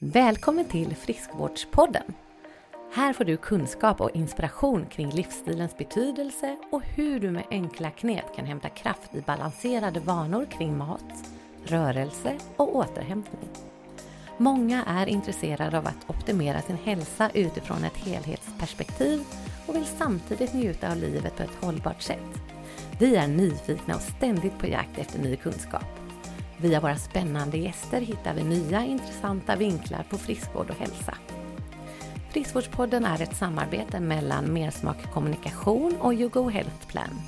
Välkommen till Friskvårdspodden! Här får du kunskap och inspiration kring livsstilens betydelse och hur du med enkla knep kan hämta kraft i balanserade vanor kring mat, rörelse och återhämtning. Många är intresserade av att optimera sin hälsa utifrån ett helhetsperspektiv och vill samtidigt njuta av livet på ett hållbart sätt. Vi är nyfikna och ständigt på jakt efter ny kunskap. Via våra spännande gäster hittar vi nya intressanta vinklar på friskvård och hälsa. Friskvårdspodden är ett samarbete mellan Mersmak Kommunikation och YouGo Health Plan.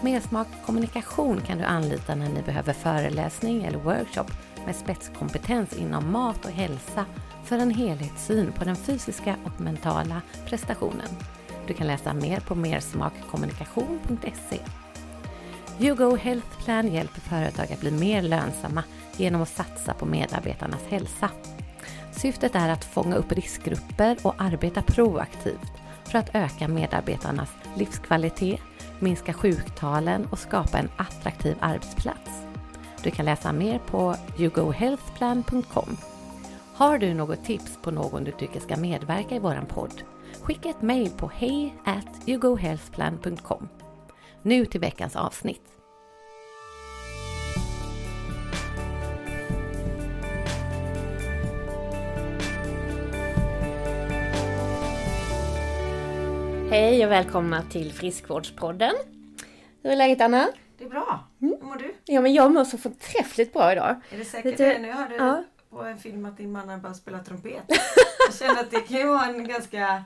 Mersmak Kommunikation kan du anlita när ni behöver föreläsning eller workshop med spetskompetens inom mat och hälsa för en helhetssyn på den fysiska och mentala prestationen. Du kan läsa mer på mersmakkommunikation.se. YouGo Health Plan hjälper företag att bli mer lönsamma genom att satsa på medarbetarnas hälsa. Syftet är att fånga upp riskgrupper och arbeta proaktivt för att öka medarbetarnas livskvalitet, minska sjuktalen och skapa en attraktiv arbetsplats. Du kan läsa mer på yougohealthplan.com. Har du något tips på någon du tycker ska medverka i våran podd? Skicka ett mejl på hej yougohealthplan.com. Nu till veckans avsnitt. Hej och välkomna till Friskvårdspodden. Hur är läget Anna? Det är bra. Hur mår du? Ja men jag mår så förträffligt bra idag. Är det säkert du- det? Nu hörde Ja. på en film att din man har bara spelat trumpet. Jag känner att det kan ju vara en ganska...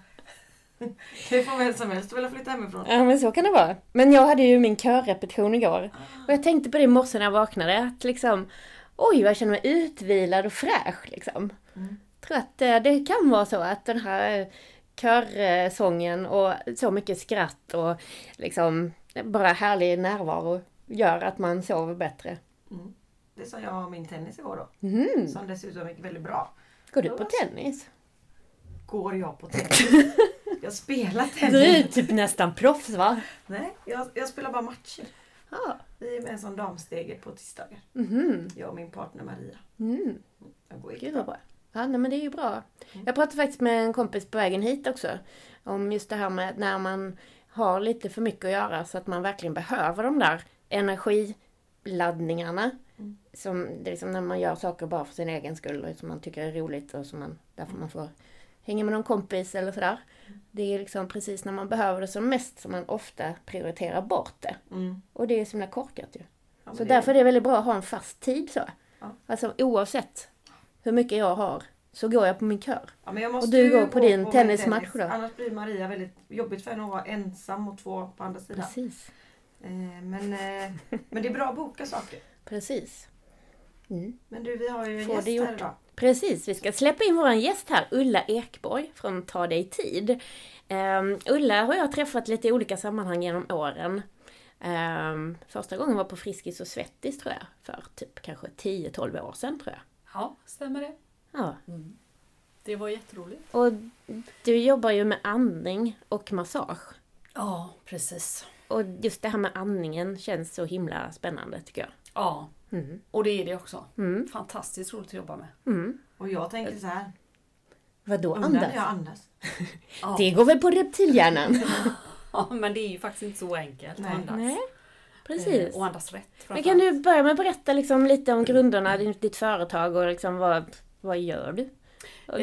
kan ju få vem som helst vilja flytta hemifrån. Ja men så kan det vara. Men jag hade ju min körrepetition igår. Och jag tänkte på det i morse när jag vaknade. Att liksom, oj vad jag känner mig utvilad och fräsch liksom. Mm. tror att eh, det kan vara så att den här eh, körsången och så mycket skratt och liksom bara härlig närvaro gör att man sover bättre. Mm. Det sa jag om min tennis igår då. Mm. Som dessutom gick väldigt bra. Går du på tennis? Går jag på tennis? Jag spelar Du är tennis. typ nästan proffs va? Nej, jag, jag spelar bara matcher. Ja. Vi är med en sån damstege på tisdagar. Mhm. Jag och min partner Maria. Mm. Jag går Gud vad bra. Ja, nej, men det är ju bra. Jag pratade faktiskt med en kompis på vägen hit också. Om just det här med när man har lite för mycket att göra så att man verkligen behöver de där energiladdningarna. Mm. Som det är liksom när man gör saker bara för sin egen skull och som man tycker är roligt och som man, därför man får hänga med någon kompis eller sådär. Det är liksom precis när man behöver det som mest som man ofta prioriterar bort det. Mm. Och det är så himla korkat ju. Ja, Så det- därför är det väldigt bra att ha en fast tid så. Ja. Alltså oavsett hur mycket jag har så går jag på min kör. Ja, Och du går på din min tennismatch tennis. då? Annars blir Maria väldigt jobbigt för henne att vara ensam och två på andra sidan. Precis. Eh, men, eh, men det är bra att boka saker. Precis. Mm. Men du, vi har ju en Får gäst här idag. Precis, vi ska släppa in vår gäst här, Ulla Ekborg från Ta dig tid. Um, Ulla har jag träffat lite i olika sammanhang genom åren. Ehm, första gången var på Friskis och Svettis tror jag, för typ kanske 10-12 år sedan tror jag. Ja, stämmer det. Ja. Det var jätteroligt. Och du jobbar ju med andning och massage. Ja, precis. Och just det här med andningen känns så himla spännande tycker jag. Ja, Mm. och det är det också. Mm. Fantastiskt roligt att jobba med. Mm. Och jag tänker så här. Vadå Undrar andas? jag andas. Ja. Det går väl på reptilhjärnan? ja, men det är ju faktiskt inte så enkelt Nej. att andas. Nej, precis. Och andas rätt. Men kan du börja med att berätta liksom lite om grunderna, din- ditt företag och liksom vad, vad gör du?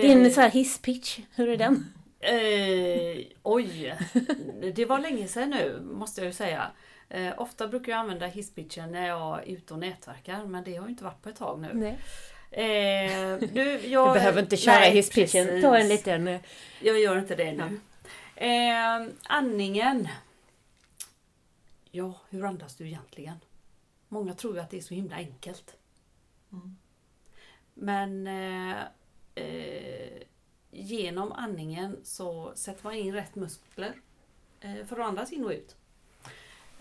Din Eh. så här hisspitch, hur är den? Eh, oj, det var länge sedan nu måste jag ju säga. Eh, ofta brukar jag använda hisspitchen när jag är ute och nätverkar men det har ju inte varit på ett tag nu. Nej. Eh, du, jag, Du behöver inte köra Nej, hisspitchen, precis. ta en liten... eh, Jag gör inte det nu. Eh, andningen. Ja, hur andas du egentligen? Många tror ju att det är så himla enkelt. Mm. Men eh, eh, genom andningen så sätter man in rätt muskler eh, för att andas in och ut.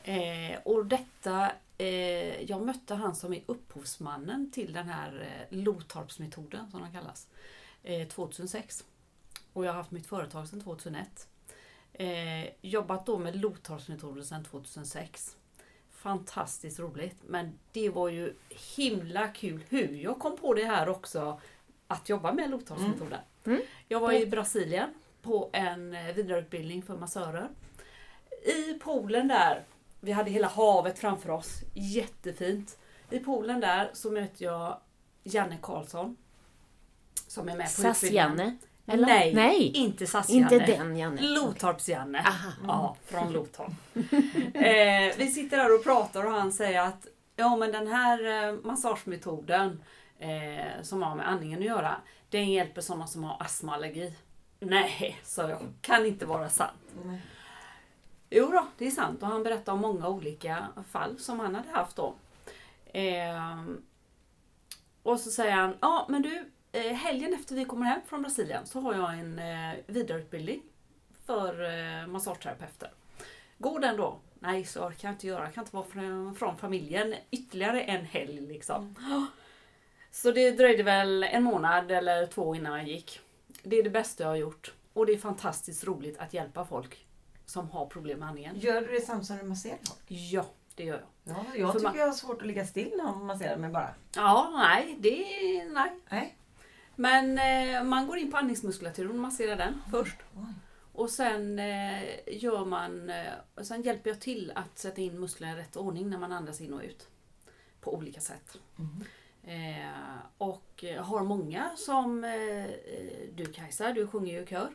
Eh, och detta, eh, jag mötte han som är upphovsmannen till den här eh, Lotorpsmetoden som den kallas. Eh, 2006. Och jag har haft mitt företag sedan 2001. Eh, jobbat då med Lotorpsmetoden sedan 2006. Fantastiskt roligt. Men det var ju himla kul hur jag kom på det här också. att jobba med Lotorpsmetoden. Mm. Jag var i Brasilien på en eh, vidareutbildning för massörer. I poolen där, vi hade hela havet framför oss, jättefint. I poolen där så möter jag Janne Karlsson. Som är med på. SAS-Janne? Eller? Nej, Nej, inte SAS inte den Janne. Lotorps-Janne. Ja, från Lotorp. eh, vi sitter där och pratar och han säger att ja men den här eh, massagemetoden eh, som har med andningen att göra, den hjälper sådana som har astmaallergi. Nej, sa jag. Kan inte vara sant. Nej. Jo då, det är sant och han berättade om många olika fall som han hade haft då. Ehm, och så säger han, ja men du, eh, helgen efter vi kommer hem från Brasilien så har jag en eh, vidareutbildning för eh, massageterapeuter. Går den då? Nej, så kan jag inte göra. Jag kan inte vara från, från familjen ytterligare en helg liksom. Så det dröjde väl en månad eller två innan jag gick. Det är det bästa jag har gjort. Och det är fantastiskt roligt att hjälpa folk som har problem med andningen. Gör du det samtidigt som du masserar folk? Ja, det gör jag. Ja, jag För tycker man- jag har svårt att ligga still när man masserar mig bara. Ja, nej, det nej. Nej. Men eh, man går in på andningsmuskulaturen och masserar den först. Och sen eh, gör man, eh, och sen hjälper jag till att sätta in musklerna i rätt ordning när man andas in och ut. På olika sätt. Mm. Eh, och eh, har många som eh, eh, du Kajsa, du sjunger ju i kör.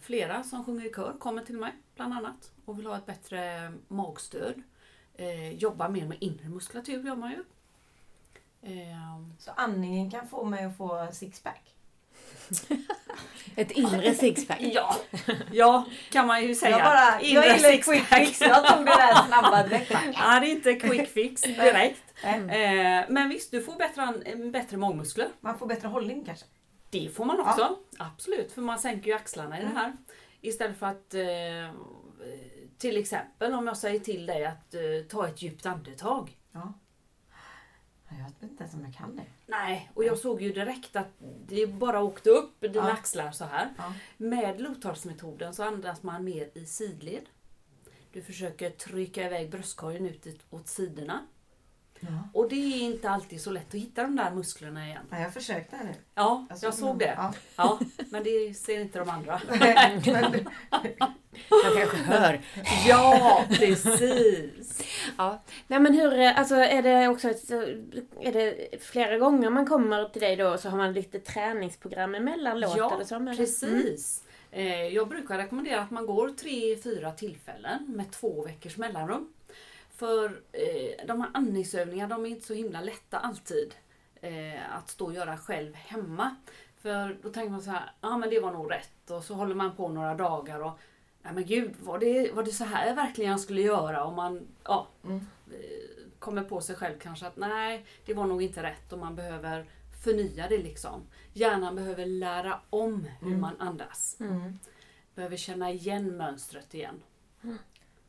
Flera som sjunger i kör kommer till mig bland annat och vill ha ett bättre magstöd. Jobba mer med inre muskulatur gör man ju. Eh, Så andningen kan få mig att få sixpack? Ett inre sixpack. ja, ja, kan man ju säga. Jag, bara, Inre jag gillar sixpack. quick fix. Jag tog det där snabba direkt. Ja, det är inte quick fix direkt. Eh, men visst, du får bättre, an- bättre magmuskler. Man får bättre hållning kanske? Det får man också. Absolut, för man sänker ju axlarna i det här. Istället för att eh, till exempel om jag säger till dig att eh, ta ett djupt andetag. Ja. Jag vet inte ens om jag kan det. Nej, och jag såg ju direkt att det bara åkte upp dina Ja. axlar så här. Ja. Med Lotorpsmetoden så andas man mer i sidled. Du försöker trycka iväg bröstkorgen ut åt sidorna. Ja. Och det är inte alltid så lätt att hitta de där musklerna igen. Ja, jag försökte nu. Ja, Alltså, jag såg det. Ja. Ja, men det ser inte de andra. Men- Jag kanske hör. Ja, precis. Ja. Nej men hur, eh, alltså är det också ett, så- är det flera gånger man kommer till dig då så har man lite träningsprogram emellan låt Ja, eller så? eller? precis. Eh, Jag brukar rekommendera att man går tre, fyra tillfällen med två veckors mellanrum. För eh, de här andningsövningarna de är inte så himla lätta alltid eh, att stå och göra själv hemma. För då tänker man så här, ja men det var nog rätt och så håller man på några dagar och Nej men gud, var det, var det så här verkligen jag skulle göra? Och man ja, Mm. eh, kommer på sig själv kanske att nej, det var nog inte rätt och man behöver förnya det liksom. Hjärnan behöver lära om hur Mm. man andas. Mm. Behöver känna igen mönstret igen.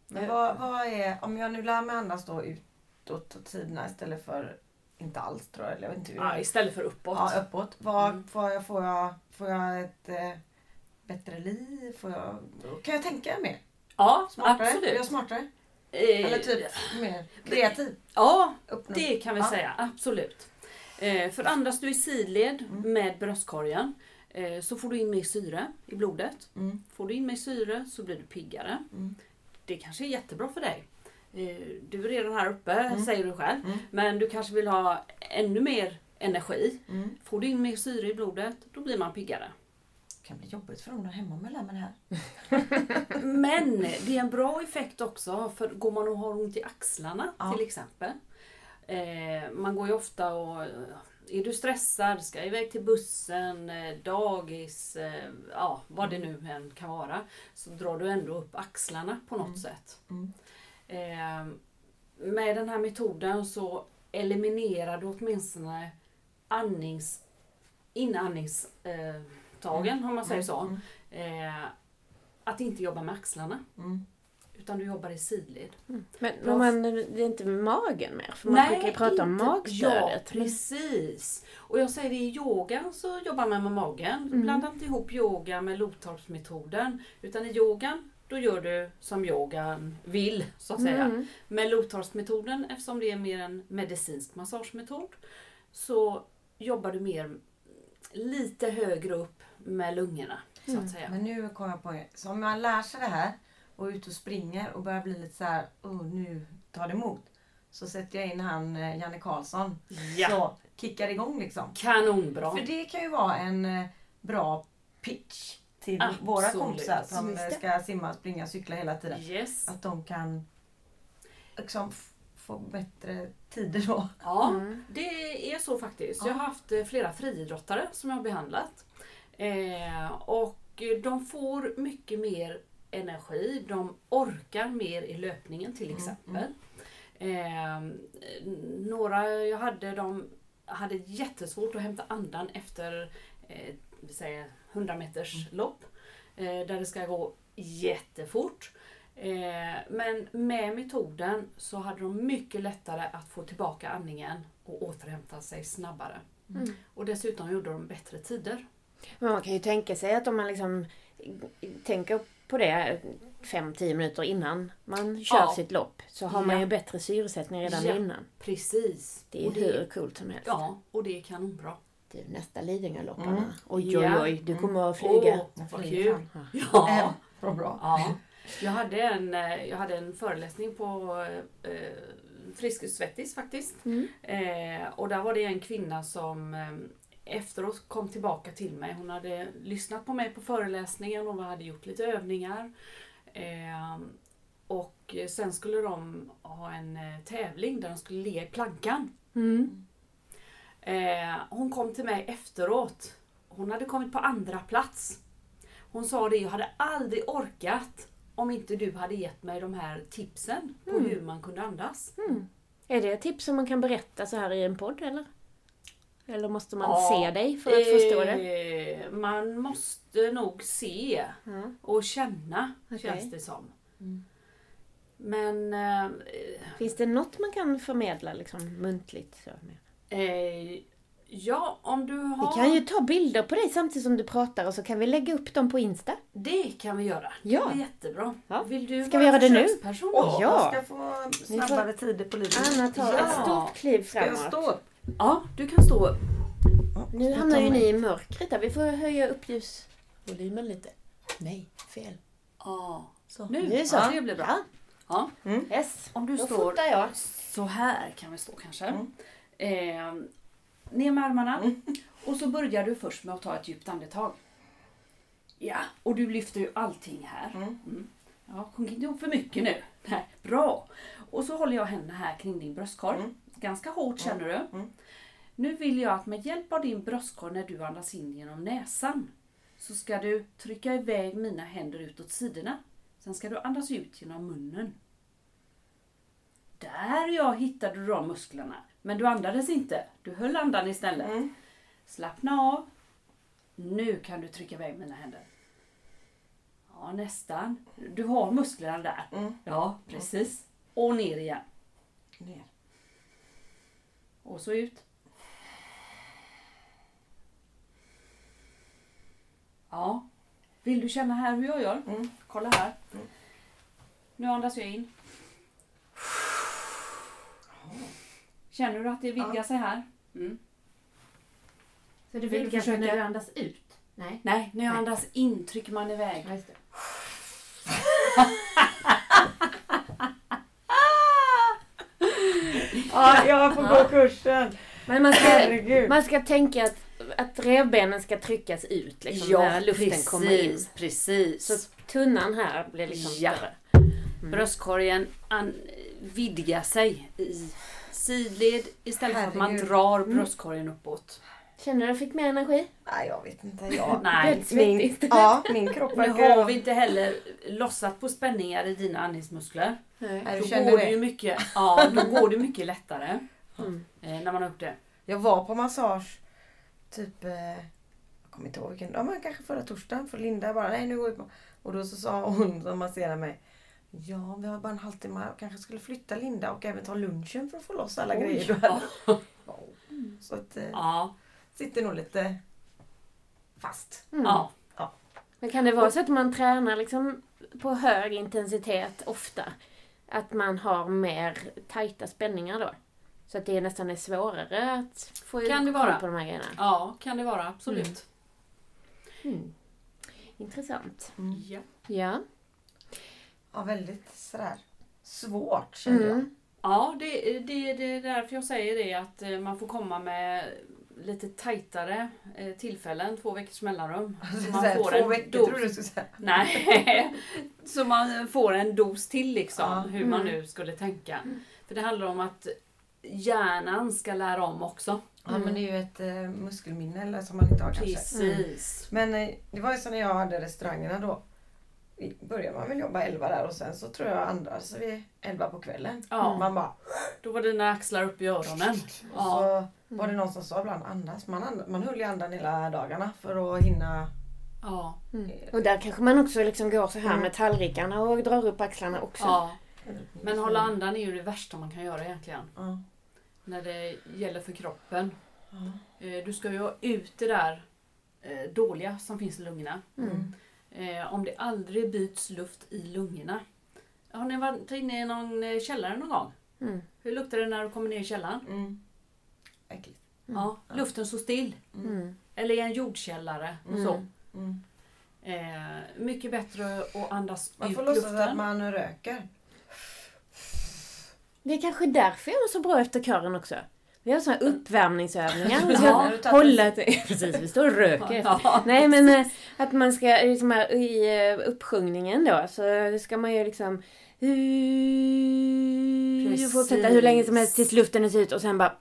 Men vad, vad är, om jag nu lär mig andas då utåt åt sidorna istället för inte alls tror jag. Eller jag vet inte hur Ja, istället för uppåt. ja, uppåt. Vad, Mm. får, jag, får, jag, får jag ett eh, bättre liv? Får jag, kan jag tänka mer? Ja, Smartare? Blir absolut. jag smartare? Eh, Eller typ mer kreativ? Ja, Uppnå. det kan vi Ja. säga. Absolut. Eh, för andas du i sidled Mm. med bröstkorgen eh, så får du in mer syre i blodet. Mm. Får du in mer syre så blir du piggare. Mm. Det kanske är jättebra för dig. Du är redan här uppe, Mm. säger du själv. Mm. Men du kanske vill ha ännu mer energi. Mm. Får du in mer syre i blodet, då blir man piggare. Kan bli jobbigt för dem där hemma mig det här. Men det är en bra effekt också för går man och har ont i axlarna Ja. till exempel. Eh, man går ju ofta och är du stressad, ska iväg till bussen, eh, dagis, eh, ja vad det nu än kan vara. Så drar du ändå upp axlarna på något Mm. sätt. Mm. Eh, med den här metoden så eliminerar du åtminstone andnings, inandningstagen eh, tagen, om man säger så. Mm. Eh, att inte jobba med axlarna. Mm. Utan du jobbar i sidled. Men men man, det är inte magen mer? För man brukar ju prata om magstödet. Ja, precis. Och jag säger det i yogan så jobbar man med magen. Mm. Blanda inte ihop yoga med Lotorpsmetoden. Utan i yogan, då gör du som yogan vill, så att säga. Mm. Med Lotorpsmetoden, eftersom det är mer en medicinsk massagemetod, så jobbar du mer lite högre upp med lungorna. Så Mm. att säga. Men nu kom jag på det. Så om man lär sig det här och är ute och springer och börjar bli lite så här, oh, nu tar det emot. Så sätter jag in han eh, Janne Karlsson. Ja, Så kickar igång liksom. kanonbra. För det kan ju vara en eh, bra pitch till våra Absolut. kompisar som ska simma, springa, cykla hela tiden. Yes. Att de kan liksom få bättre tider då. Ja, Mm. det är så faktiskt. Ja. Jag har haft eh, flera friidrottare som jag har behandlat. Eh, och de får mycket mer energi. De orkar mer i löpningen till Mm, exempel. Eh, några jag hade, de hade jättesvårt att hämta andan efter eh, vi säger 100 meters Mm. lopp. Eh, där det ska gå jättefort. Eh, men med metoden så hade de mycket lättare att få tillbaka andningen och återhämta sig snabbare. Mm. Och dessutom gjorde de bättre tider. Men man kan ju tänka sig att om man liksom tänker på det 5-10 minuter innan man kör Ja. sitt lopp så har man Ja. ju bättre syresättning redan Ja. innan. Precis. Det är Och hur coolt som helst. Ja, och det är kanonbra. Du, nästa Lidingölopp Mm. Oj oj oj, du kommer att flyga. Åh, Jag vad kul! Ja. Äh, vad bra. Ja. Jag hade en, eh, jag hade en föreläsning på eh, Frisk och Svettis faktiskt. Mm. Eh, och där var det en kvinna som eh, efteråt kom tillbaka till mig. Hon hade lyssnat på mig på föreläsningen och hade gjort lite övningar. Eh, och sen skulle de ha en eh, tävling där de skulle ligga i plankan. Mm. Eh, hon kom till mig efteråt. Hon hade kommit på andra plats. Hon sa det, jag hade aldrig orkat om inte du hade gett mig de här tipsen på Mm. hur man kunde andas. Mm. Är det tips som man kan berätta så här i en podd eller? Eller måste man Ja, se dig för att förstå det? Eh, Man måste nog se Ja. och känna, Okej. känns det som. Mm. Men eh, Finns det något man kan förmedla liksom muntligt? Så? eh, ja, om du har... Vi kan ju ta bilder på dig samtidigt som du pratar och så kan vi lägga upp dem på Insta. Det kan vi göra. Ja. Det är jättebra. Ja. Vill du Ska vara vi göra det nu? då? Ja. Jag ska få snabbare tider på livet. Anna tar Ja. ett stort kliv Ska jag framåt. stå upp? Ja, du kan stå upp. Ja, Nu hamnar ju ni i mörkret där. Vi får höja upp ljusvolymen lite. Nej, fel. Ja. Så. Nu, Nu så. Ja, det blir bra. Ja. Ja. Yes. Om du Då står fotar jag. så här kan vi stå kanske. Mm. Eh, ner med armarna. Mm. Och så börjar du först med att ta ett djupt andetag. Ja, och du lyfter ju allting här. Mm. Ja, sjunk inte ihop för mycket nu. Nej, bra. Och så håller jag händerna här kring din bröstkorg. Mm. Ganska hårt känner du. Mm. Nu vill jag att med hjälp av din bröstkorg när du andas in genom näsan så ska du trycka iväg mina händer ut åt sidorna. Sen ska du andas ut genom munnen. Där ja, hittade du de musklerna. Men du andades inte. Du höll andan istället. Mm. Slappna av. Nu kan du trycka iväg mina händer. Ja, nästan. Du har musklerna där. Mm. Ja, precis. Och ner igen. Ner. Och så ut. Ja. Vill du känna här hur jag gör? Mm. Kolla här. Mm. Nu andas jag in. Känner du att det vidgar Ja. sig här? Mm. Så du Vill du vidgar sig när försöka? du andas ut? Nej. Nej, när jag Nej. andas in trycker man iväg. Ja, just det. Ja, jag får gå kursen. Men man ska, Herregud. man ska tänka att, att revbenen ska tryckas ut liksom, när luften kommer in. precis. Så tunnan här blir liksom Ja. större. Bröstkorgen an, vidgar sig i sidled istället för att man Herregud. drar bröstkorgen uppåt. Känner du att du fick mer energi? Nej, jag vet inte. Jag, Nej. Min, ja, min kropp Nu har vi inte heller lossat på spänningar i dina andningsmuskler. Nej. Nej, Då går, det? det ju mycket, ja, då går det mycket lättare Mm. eh, när man har gjort det. Jag var på massage typ, eh, jag kommer inte ihåg vilken, ja men kanske förra torsdagen för Linda bara, nej nu går vi på. Och då så sa hon som masserade mig, ja vi har bara en halvtimme, jag kanske skulle flytta Linda och även ta lunchen för att få loss alla Oj. grejer du hade. Så att eh, Ja, sitter nog lite fast. Mm. ja. Men kan det vara så att man tränar liksom på hög intensitet ofta? Att man har mer tajta spänningar då? Så att det nästan är svårare att få Kan det koll vara. på de här grejerna. Ja, kan det vara. Absolut. Mm. Intressant. Mm. Ja. Ja. Ja, väldigt sådär svårt kände jag. Mm. Ja, det, det, det är därför jag säger det att eh, man får komma med lite tajtare eh, tillfällen, två veckors mellanrum. Så man får två en veckor dos. tror du skulle säga. Nej, så man får en dos till liksom, Ja. hur man Mm. nu skulle tänka. För det handlar om att hjärnan ska lära om också. Ja, men det är ju ett eh, muskelminne eller som man inte har kanske. Precis. Men eh, det var ju så när jag hade restaurangerna då. I början man väl jobba 11 där och sen så tror jag andra så vi 11 på kvällen. Ja, Man bara, då var dina axlar upp i öronen. och Ja, så var det någon som sa ibland andas. Man, and, man höll ju andan hela dagarna för att hinna. ja, Mm. Och där kanske man också liksom går så här Mm. med tallrikarna och drar upp axlarna också. ja. Men hålla andan är ju det värsta man kan göra egentligen. Ja. När det gäller för kroppen. Ja. Eh, Du ska ju ha ut det där eh, dåliga som finns i lungorna. Mm. Eh, om det aldrig byts luft i lungorna. Har ni varit inne i någon eh, källare någon gång? Mm. Hur luktar det när du kommer ner i källaren? Mm. Äckligt. Ja, luften står still. Mm. Eller i en jordkällare. Och Mm. så. Mm. Eh, mycket bättre att andas Man ut får låtsas luften. att man röker. Det är kanske därför jag är så bra efter kören också. Vi har här uppvärmningsövningar. Vi ska Ja. hålla. Precis, vi står och röker. Ja, Nej men eh, att man ska liksom här, i eh, uppsjungningen då så ska man ju liksom Precis. fortsätta hur länge som helst tills luften är ut och sen bara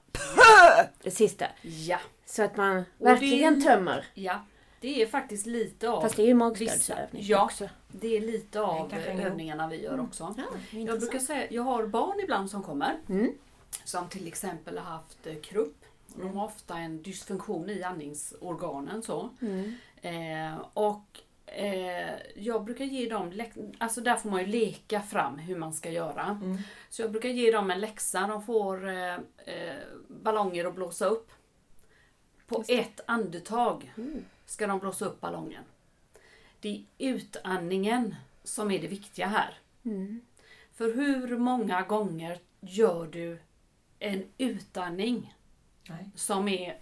det sista. ja, Så att man det- verkligen tömmer. ja. Det är faktiskt lite av Fast det är ju magstödsövning ja. också. Det är lite av eh, övningarna vi gör också. Ja, Jag brukar säga, jag har barn ibland som kommer. Mm. Som till exempel har haft eh, krupp. De har ofta en dysfunktion i andningsorganen. Så. Mm. Eh, och eh, jag brukar ge dem, alltså där får man ju leka fram hur man ska göra. Mm. Så jag brukar ge dem en läxa. De får eh, eh, ballonger att blåsa upp. På ett andetag Mm. ska de blåsa upp ballongen. Det är utandningen som är det viktiga här. Mm. För hur många gånger gör du en utandning Nej. som är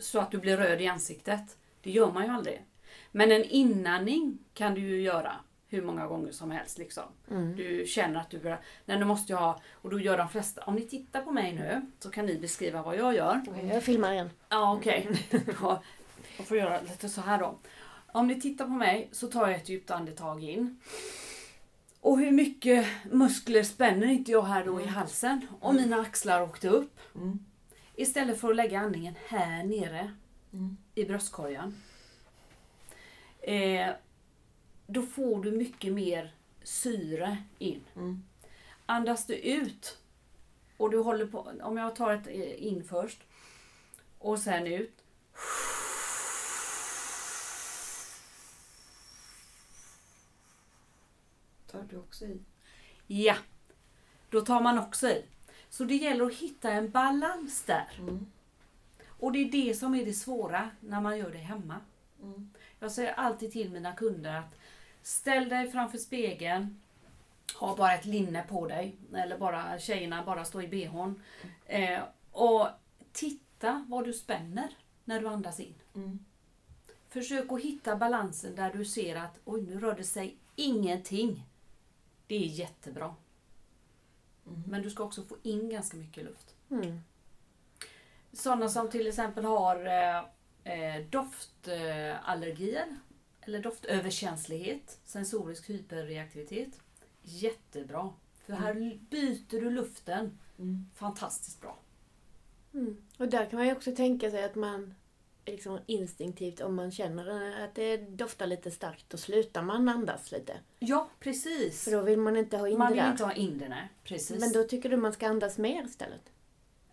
så att du blir röd i ansiktet? Det gör man ju aldrig. Men en inandning kan du ju göra hur många gånger som helst. Liksom. Mm. Du känner att du börjar... Nej, nu måste jag ha... Och då gör de flesta... Om ni tittar på mig nu så kan ni beskriva vad jag gör. Jag filmar igen. Ja, okej. Då- Jag får göra lite så här då. Om ni tittar på mig så tar jag ett djupt andetag in. Och hur mycket muskler spänner inte jag här då i halsen? Och mina axlar åkte upp. Mm. Istället för att lägga andningen här nere Mm. i bröstkorgen. Eh, då får du mycket mer syre in. Mm. Andas du ut och du håller på, om jag tar ett eh, in först och sen ut. Tar du också i? Ja, då tar man också i. Så det gäller att hitta en balans där. Mm. Och det är det som är det svåra när man gör det hemma. Mm. Jag säger alltid till mina kunder att ställ dig framför spegeln. Ha bara ett linne på dig. Eller bara tjejerna bara står i bhn. Eh, och titta vad du spänner när du andas in. Mm. Försök att hitta balansen där du ser att oj, nu rör det sig ingenting. Det är jättebra. Mm. Men du ska också få in ganska mycket luft. Mm. Sådana som till exempel har eh, eh, doftallergier eller doftöverkänslighet, sensorisk hyperreaktivitet. Jättebra. För här byter du luften. Mm. Fantastiskt bra. Mm. Och där kan man ju också tänka sig att man liksom instinktivt, om man känner att det doftar lite starkt, då slutar man andas lite. Ja, precis. För då vill man inte ha in Man det vill där. inte ha in det, nej. Precis. Men då tycker du man ska andas mer istället?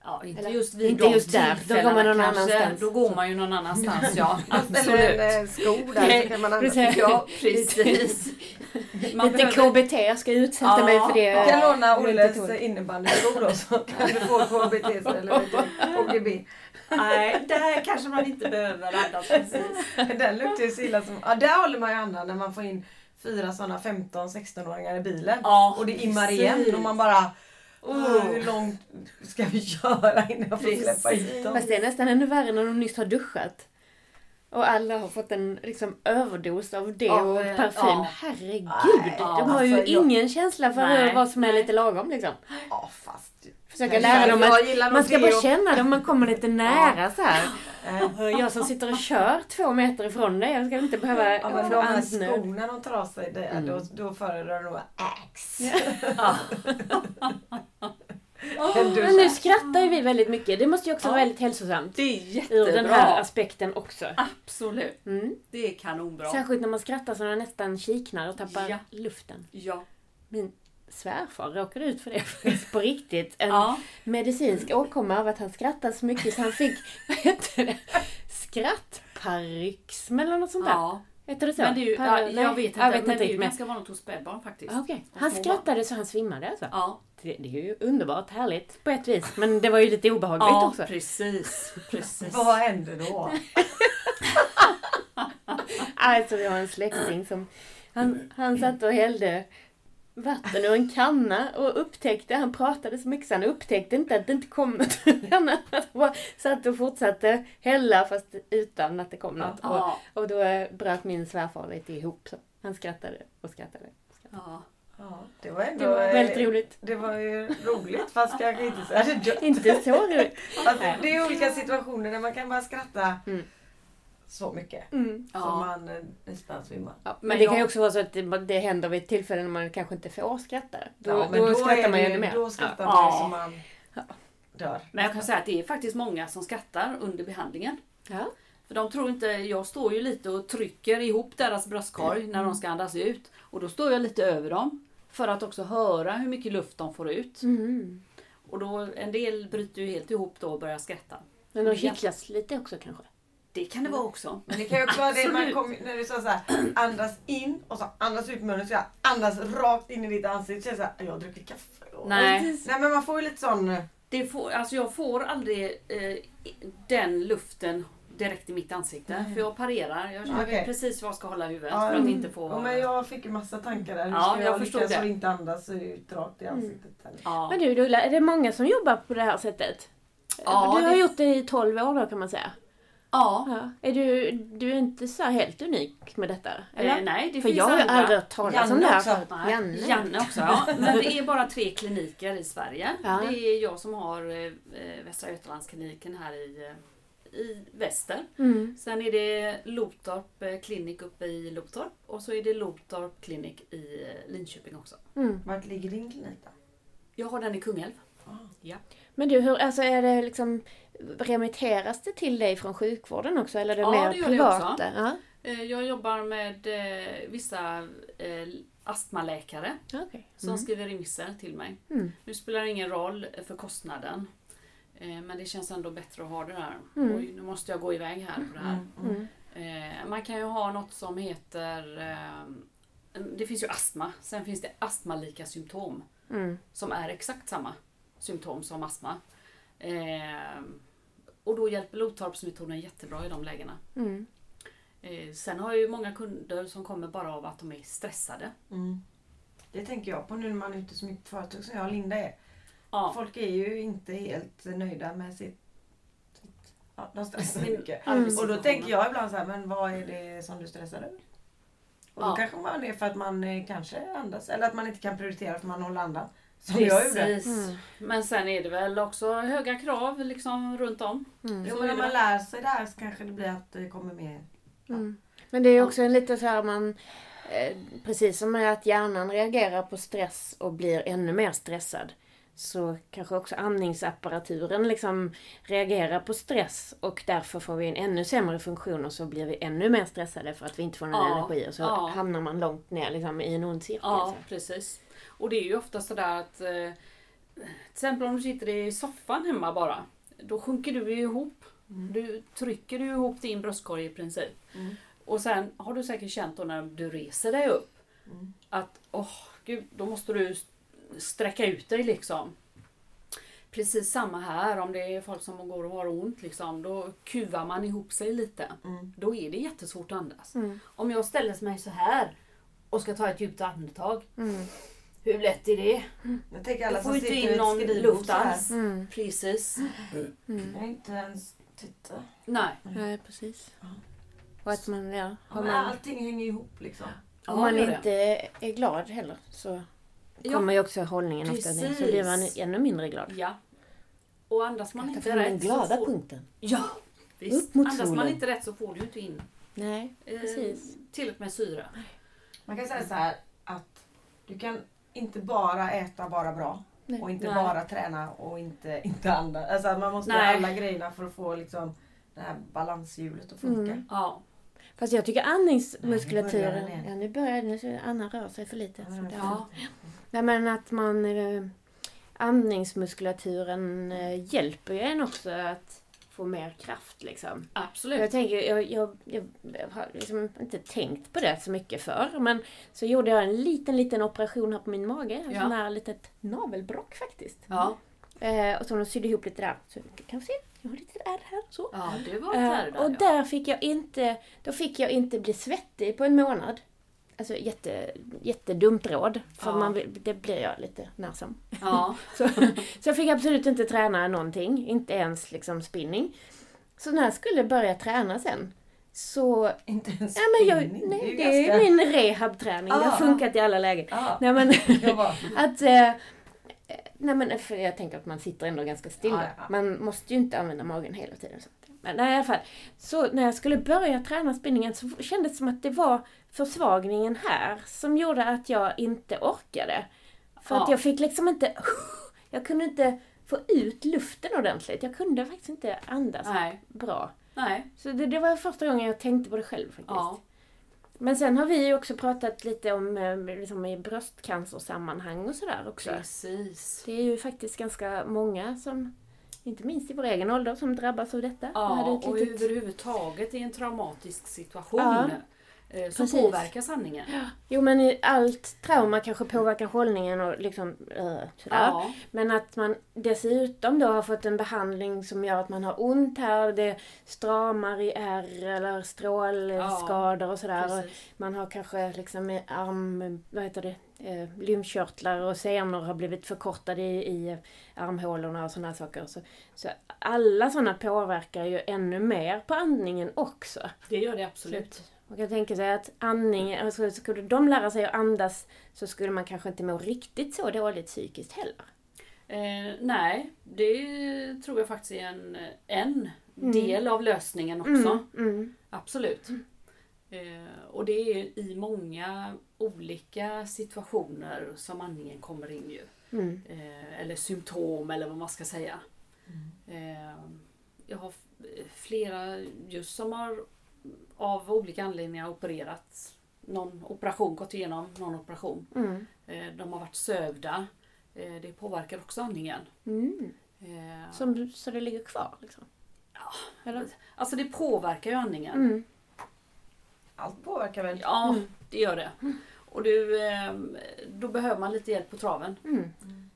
ja, inte eller- just vid inte de just där. Då går man någon kanske. annanstans. Då går man ju någon annanstans, ja. Absolut. Eller en eh, sko där så kan man andas. Precis. Ja, precis. Man lite behöver- KBT, jag ska utsätta Ja. mig för det. Du kan låna Jag inte Olles tog. innebandysko då så kan du få KBT du, OGB. Nej, där kanske man inte behöver andas precis. Den luktar ju så illa som... Ja, där håller man ju andan när man får in fyra sådana 15-16-åringar i bilen. Ja, och det immar precis. igen och man bara... "Åh, hur långt ska vi köra innan jag får släppa ut dem? Fast det är nästan ännu värre när de nyss har duschat. Och alla har fått en liksom, överdos av det och eh, parfym. ja. Herregud! Ja, de har ju alltså, jag- ingen känsla för Nej, vad som är nej. lite lagom liksom. Ja, fast... Försöka lära dem att man ska bara känna dem, man kommer lite nära så här. Eh, Jag som sitter och kör två meter ifrån dig, jag ska inte behöva Ja, men få de andnöd. skorna de tar av sig, det, Mm. då, då föredrar nog Axe. Ja. Dusch. Men nu skrattar ju vi väldigt mycket. Det måste ju också Ja. vara väldigt hälsosamt. Det är Ur jättebra. den här aspekten också. Absolut. Mm. Det är kanonbra. Särskilt när man skrattar så man nästan kiknar och tappar Ja. luften. Ja. Min svärfar råkade ut för det faktiskt på riktigt. En ja. medicinsk åkomma av att han skrattade så mycket så han fick, vad heter det, skrattparyxm eller något sånt där. ja. Heter det så? Men det är ju, Par- ja, jag vet inte, jag vet men inte det är ju ganska vanligt hos spädbarn faktiskt. Ah. Och Han skrattade så han svimmade alltså. Ja, Det, det är ju underbart härligt på ett vis. Men det var ju lite obehagligt ja också. precis. precis. Vad hände då? Alltså vi har en släkting som han, han satt och hällde vatten ur en kanna och upptäckte, han pratade så mycket så han upptäckte inte att det inte kom något. Han bara satt och fortsatte hälla fast utan att det kom något. Och, Ja. och då eh, bröt min svärfar lite ihop. Så. Han skrattade och skrattade. Ja. Ja, det var ändå... Det var väldigt eh, roligt. Det var ju roligt fast kanske inte så hade dött. Inte så roligt. Alltså, det är olika situationer där man kan bara skratta Mm. Så mycket. Mm. Så Ja. man eh, nästan svimmar. Ja, men, Men det kan ju jag- också vara så att det, det händer vid ett tillfälle när man kanske inte får skratta. Då, Ja, men då, skrattar man ju ännu mer. Då skrattar Ja. man ju Ja. så man dör. Men jag kan säga att det är faktiskt många som skrattar under behandlingen. Ja. För de tror inte, jag står ju lite och trycker ihop deras bröstkorg när Mm. de ska andas ut. Och då står jag lite över dem. För att också höra hur mycket luft de får ut. Mm. Och då, en del bryter ju helt ihop då och börjar skratta. Men de kittlas lite också kanske. Det kan det vara också. Men det kan ju också vara det man kom, när du sa så här, andas in och så andas ut munnen så jag andas rakt in i ditt ansikte. Så jag, så här, jag har druckit kaffe. Nej. Nej men man får ju lite sån... eh, Det får, alltså jag får aldrig eh, den luften direkt i mitt ansikte. För jag parerar. Jag, vet precis var jag ska hålla huvudet Ja, för att mm. inte få... Ja, men jag fick ju massa tankar där. Hur Ja, ska jag jag, lyckas det. och inte andas ut rakt i ansiktet? heller? Ja. Men du Ulla, är det många som jobbar på det här sättet? Ja, du har det- gjort det i 12 år då kan man säga. Ja. Ja. Är du, du är inte så helt unik med detta? Eller? Eh, nej, det För finns jag har ju aldrig hört talas om det här också. Janne. Janne också, ja. Men det är bara tre kliniker i Sverige. Ja. Det är jag som har eh, Västra Götalandskliniken här i, eh, i väster. Mm. Sen är det Lotorp eh, klinik uppe i Lotorp och så är det Lotorp klinik i eh, Linköping också. Mm. Vart ligger din klinik då? Jag har den i Kungälv. Ah. Ja. Men du, hur, alltså är det liksom remitteras det till dig från sjukvården också eller är det Ja, mer det gör det privata? också. Ja, Eh, Jag jobbar med eh, vissa eh, astmaläkare okej. som Mm. skriver remisser till mig. Mm. Nu spelar det ingen roll för kostnaden. Men det känns ändå bättre att ha det där. Mm. Oj, nu måste jag gå iväg här på det här. Mm. Mm. Man kan ju ha något som heter... Det finns ju astma. Sen finns det astmalika symptom. Mm. Som är exakt samma symptom som astma. Eh, Och då hjälper Lotorpsmetoden jättebra i de lägena. Mm. Eh, Sen har jag ju många kunder som kommer bara av att de är stressade. Mm. Det tänker jag på nu när man är ute så mycket företag som jag och Linda är. Ja, Folk är ju inte helt nöjda med sitt... sitt ja, de stressar Sin mycket. Mm. Och då tänker jag ibland så här, men vad är det som du stressar över? Och då Ja. kanske man är för att man eh, kanske andas, eller att man inte kan prioritera för man håller andan. Som jag gjorde. Precis. Mm. Men sen är det väl också höga krav liksom runt om. Mm. Jo, Så men när det. man lär sig det här så kanske det blir att det kommer mer. Mm. Men det är också en lite så här man eh, Precis som med att hjärnan reagerar på stress och blir ännu mer stressad så kanske också andningsapparaturen liksom reagerar på stress och därför får vi en ännu sämre funktion och så blir vi ännu mer stressade för att vi inte får någon Ja, energi och så ja. hamnar man långt ner liksom, i en ond cirkel. Ja, så. precis. Och det är ju ofta sådär att eh, till exempel om du sitter i soffan hemma bara. Då sjunker du ju ihop. Du trycker ju ihop din bröstkorg i princip. Mm. Och sen har du säkert känt då när du reser dig upp Mm. att åh gud, då måste du sträcka ut dig liksom. Precis samma här om det är folk som går och har ont liksom. Då kuvar man ihop sig lite. Mm. Då är det jättesvårt att andas. Mm. Om jag ställer mig så här och ska ta ett djupt andetag. Mm. Hur lätt är det? Jag tänker alla Du får som inte in någon luft alls. Mm. Precis. Mm. Jag inte ens titta. Nej. Nej, precis. Ja. Och att man, ja, Ja, har men man, allting hänger ihop liksom. Ja, om man inte är glad heller så Ja. kommer ju också hållningen ofta ner. Så blir man ännu mindre glad. Ja. Och andas man inte fram den rätt glada så får... punkten. Ja, visst. Upp mot Andas man solen. inte rätt så får du inte in Nej, eh, precis. tillräckligt med syre. Man kan säga så här att du kan inte bara äta bara bra. Nej. Och inte Nej. bara träna och inte, inte andas. Alltså man måste Nej. ha alla grejerna för att få liksom det här balanshjulet att funka. Mm. Ja. Fast jag tycker Nej, nu börjar andningsmuskulaturen... den igen. Ja, nu börjar nu så Anna rör sig för lite. Därför- Ja. Nej men att man... Eh, andningsmuskulaturen eh, hjälper ju en också att få mer kraft liksom. Absolut. Jag tänker, jag, jag, jag har liksom inte tänkt på det så mycket för men så gjorde jag en liten, liten operation här på min mage. En Ja. sån här litet navelbrock faktiskt. Ja. Eh, och så de sydde ihop lite där. Så kan vi se, jag har lite ärr här så. ja, det var ett Eh, och där, ja. där fick jag inte, då fick jag inte bli svettig på en månad. Alltså jätte, jättedumt råd. För Ja. man, vill- det blir jag lite närsam. Ja. Så, så jag fick absolut inte träna någonting. Inte ens liksom spinning. Så när jag skulle börja träna sen så... Inte ens Ja, men jag, spinning. nej, det är ganska- min rehabträning. Det Ah. har funkat i alla lägen. Ja. Nej men att... Eh, nej men för jag tänker att man sitter ändå ganska stilla. Ja, ja. Man måste ju inte använda magen hela tiden. Så. Att- Men nej, i alla fall. Så när jag skulle börja träna spinningen så kändes det som att det var försvagningen här som gjorde att jag inte orkade. För att Ja. jag fick liksom inte... Jag kunde inte få ut luften ordentligt. Jag kunde faktiskt inte andas Nej. bra. Nej. Så det, det var första gången jag tänkte på det själv faktiskt. Ja. Men sen har vi ju också pratat lite om eh, liksom i bröstcancersammanhang och sådär också. Precis. Det är ju faktiskt ganska många som, inte minst i vår egen ålder, som drabbas av detta. Ja, ett och litet- överhuvudtaget i en traumatisk situation Ja. eh, som Precis. påverkar sanningen. Jo men allt trauma kanske påverkar hållningen och liksom sådär. Ja. Men att man dessutom då har fått en behandling som gör att man har ont här, det stramar i ärr eller strålskador och sådär. Och man har kanske liksom arm, vad heter det, eh, lymfkörtlar och senor har blivit förkortade i, i armhålorna och sådana saker. Så, så alla sådana påverkar ju ännu mer på andningen också. Det gör det absolut. Så Man kan tänka sig att andning, alltså skulle de lära sig att andas så skulle man kanske inte må riktigt så dåligt psykiskt heller. Eh, nej, det tror jag faktiskt är en, en Mm. del av lösningen också. Mm, mm, Absolut. Eh, och det är i många olika situationer som andningen kommer in ju. mm, Eh, eller symptom eller vad man ska säga. Eh, jag har flera just som har av olika anledningar opererats. Någon operation, gått igenom någon operation. mm, Eh, de har varit sövda. Det påverkar också andningen. mm. Som, så det ligger kvar liksom? Ja. Eller? Alltså det påverkar ju andningen. Mm, allt påverkar väl? Ja, Mm. det gör det. Och du, eh, då behöver man lite hjälp på traven. mm,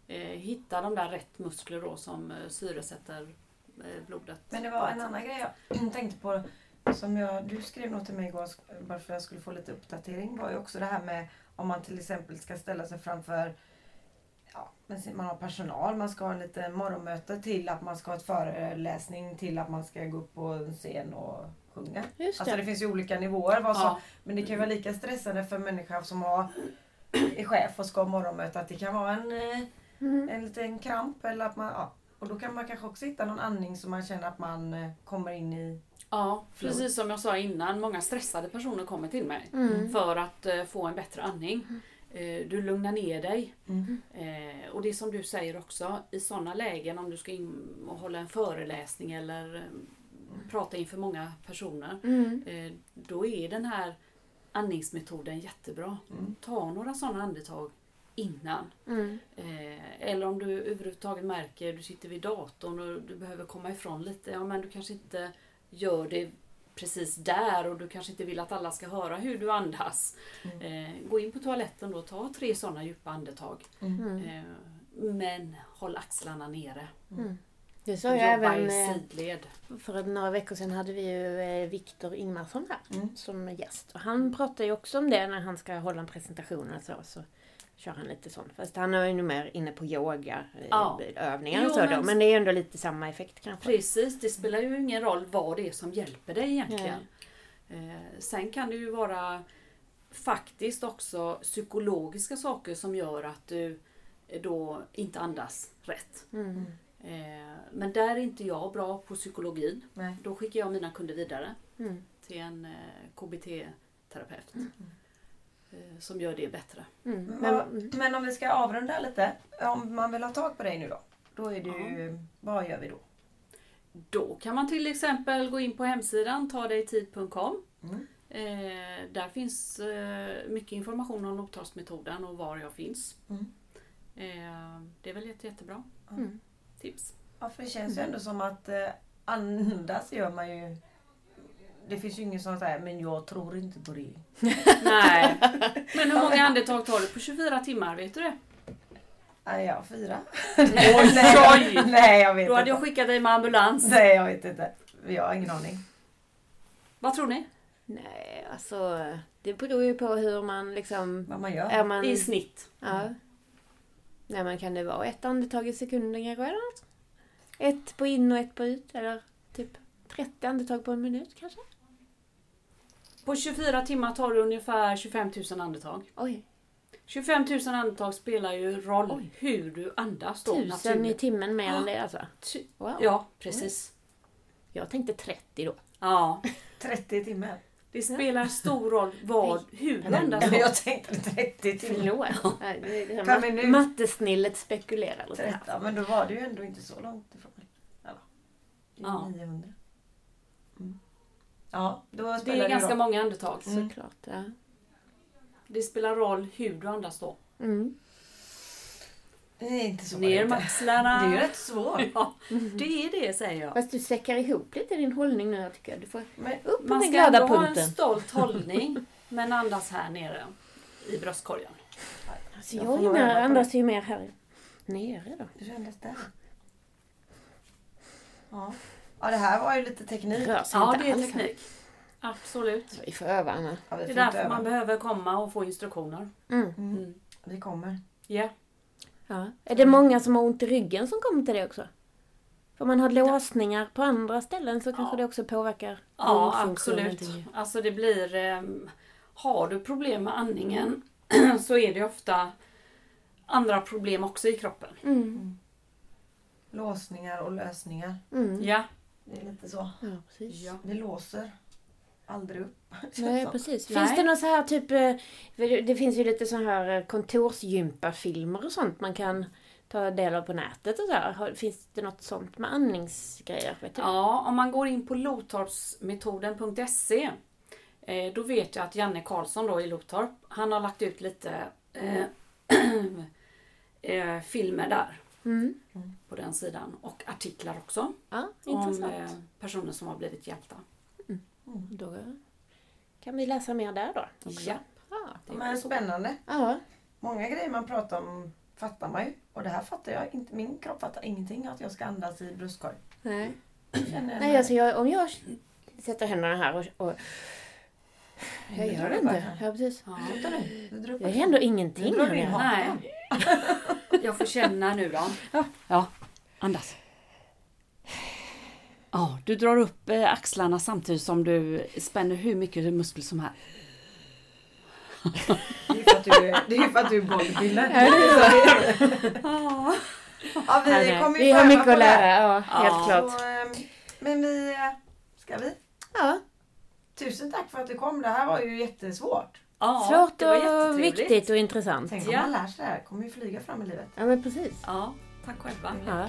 Eh, hitta de där rätt muskler då som eh, syresätter eh, blodet. Men det var en annan grej jag tänkte på. Som jag, du skrev något till mig igår bara för att jag skulle få lite uppdatering. var ju också det här med om man till exempel ska ställa sig framför Ja, men man har personal, man ska ha en liten morgonmöte till att man ska ha ett föreläsning till att man ska gå upp på en scen och sjunga. just Alltså det. det finns ju olika nivåer. Vad som, Ja, Men det kan ju vara lika stressande för en människa som har, är chef och ska ha morgonmöte att det kan vara en, Mm, en liten kramp. Eller att man, ja. Och då kan man kanske också hitta någon andning som man känner att man eh, kommer in i. ja, precis som jag sa innan. Många stressade personer kommer till mig mm, för att eh, få en bättre andning. Eh, du lugnar ner dig. Mm. Eh, och det som du säger också, i sådana lägen om du ska in och hålla en föreläsning eller prata inför många personer. mm, Eh, då är den här andningsmetoden jättebra. Mm. Ta några sådana andetag innan. mm, Eh, eller om du överhuvudtaget märker du sitter vid datorn och du behöver komma ifrån lite. Ja, men du kanske inte gör det precis där och du kanske inte vill att alla ska höra hur du andas. Eh, gå in på toaletten då, ta tre sådana djupa andetag. Mm. mm, Eh, men håll axlarna nere. mm. Det sa jag även... eh. För några veckor sedan hade vi ju eh, Viktor Ingmarsson här Mm. som gäst. Och han pratar ju också om det när han ska hålla en presentation och så. så kör han lite sånt. Fast han är ju nog mer inne på yoga, eh, Ja. övningar och så då. men- Men det är ju ändå lite samma effekt kanske. Precis, det spelar ju ingen roll vad det är som hjälper dig egentligen. Eh, sen kan det ju vara faktiskt också psykologiska saker som gör att du då inte andas rätt. Mm. Eh, men där är inte jag bra på psykologin. Nej. Då skickar jag mina kunder vidare Mm. till en eh, KBT-terapeut. Eh, som gör det bättre. Mm. Men, Men, om vi ska avrunda lite. Om man vill ha tag på dig nu då? Då är ju, vad gör vi då? Då kan man till exempel gå in på hemsidan tadejtid.com. Mm. Eh, där finns eh, mycket information om nottalsmetoden och var jag finns. Mm. Eh, det är väl jätte, jättebra Mm. Tips. Ja, för det känns ju ändå som att eh, andas gör man ju. Det finns ju ingen som säger men jag tror inte på det. Nej. Men hur många andetag tar du på 24 timmar? Vet du det? Nej, ja, fyra. Oj, nej, nej, jag vet Då hade inte. jag skickat dig med ambulans. Nej, jag vet inte. Jag har ingen aning. Vad tror ni? nej, alltså det beror ju på hur man liksom... Vad man gör. Är man... I snitt. Ja. Nej men kan det vara ett andetag i sekunden kanske eller något? Ett på in och ett på ut eller typ 30 andetag på en minut kanske? På 24 timmar tar du ungefär 25 000 andetag. Oj, 25 000 andetag spelar ju roll Oj. hur du andas då. tusen i naturligt. timmen mer än det alltså. Wow. Ja, precis. Jag tänkte 30 då. Ja. 30 timmar. Det spelar stor roll vad, hur andas då. Jag tänkte 30 timmar. Det- det- vi nu- Mattesnillet spekulerar lite här. 30, men då var det ju ändå inte så långt ifrån mig. Eller? Det är Ja. 900. Mm. Ja, då Det spelar är ganska roll. många andetag. Mm. Såklart, ja. Det spelar roll hur du andas då. Mm. Det är inte så Ner med axlarna. Det är ju rätt svårt. Ja, det är det säger jag. Fast du säckar ihop lite din hållning nu här, tycker jag. Du får Men, upp på Man den ska glada ändå ha en punkten. stolt hållning. Men andas här nere i bröstkorgen. Alltså, Jag jag får på andas ju mer här nere då. det kändes där. Ja. ja, det här var ju lite teknik. Sig Ja, det är alls. teknik. Absolut. Vi får öva Anna. Ja, vi Det är får därför öva. man behöver komma och få instruktioner. Mm. Mm. Mm. Vi kommer. Ja. Ja. Är det många som har ont i ryggen som kommer till det också? För om man har låsningar på andra ställen så kanske Ja. det också påverkar Ja, absolut. till- Alltså det blir... ehm, har du problem med andningen så är det ofta andra problem också i kroppen. Mm. Låsningar och lösningar. Mm. Ja. Det är lite så. Ja, precis. ja. Det låser aldrig upp. Nej, precis. Nej. Finns det någon så här typ... eh, det- finns ju lite så här eh, kontorsgympafilmer och sånt man kan ta del av på nätet och så här. Finns det något sånt med andningsgrejer? Vet du? Ja, om man går in på lotorpsmetoden.se eh, då vet jag att Janne Karlsson då i Lotorp, han har lagt ut lite eh, eh, filmer där Mm. på den sidan och artiklar också Ja, om intressant. eh, personer som har blivit hjälpta. Då kan vi läsa mer där då. också. Ja. Ja. Det är Men spännande. ja. Många grejer man pratar om fattar man ju. Och det här fattar jag inte. Min kropp fattar ingenting att jag ska andas i bröstkorg. Nej. Känner Nej, alltså jag, om jag sätter händerna här och... och jag Du gör det inte. här. Ja, precis. Ja. Du Det händer ingenting Nu drar du in. Nej. Jag får känna nu då. Ja, andas. Ja, du drar upp eh, axlarna samtidigt som du spänner hur mycket muskel som här. Det är ju för att du, är bodybuilder. Ja. Ja, vi kommer ju vi har mycket att lära, ja, helt Ja. klart. Så, ehm, men vi... eh, Ska vi? Ja, Tusen tack för att du kom. Det här var ju jättesvårt. Ja, svårt det var och viktigt och intressant. Tänk om Ja. man lär sig det här. kommer ju flyga fram i livet. Ja, men precis. Ja, tack själva. Ja.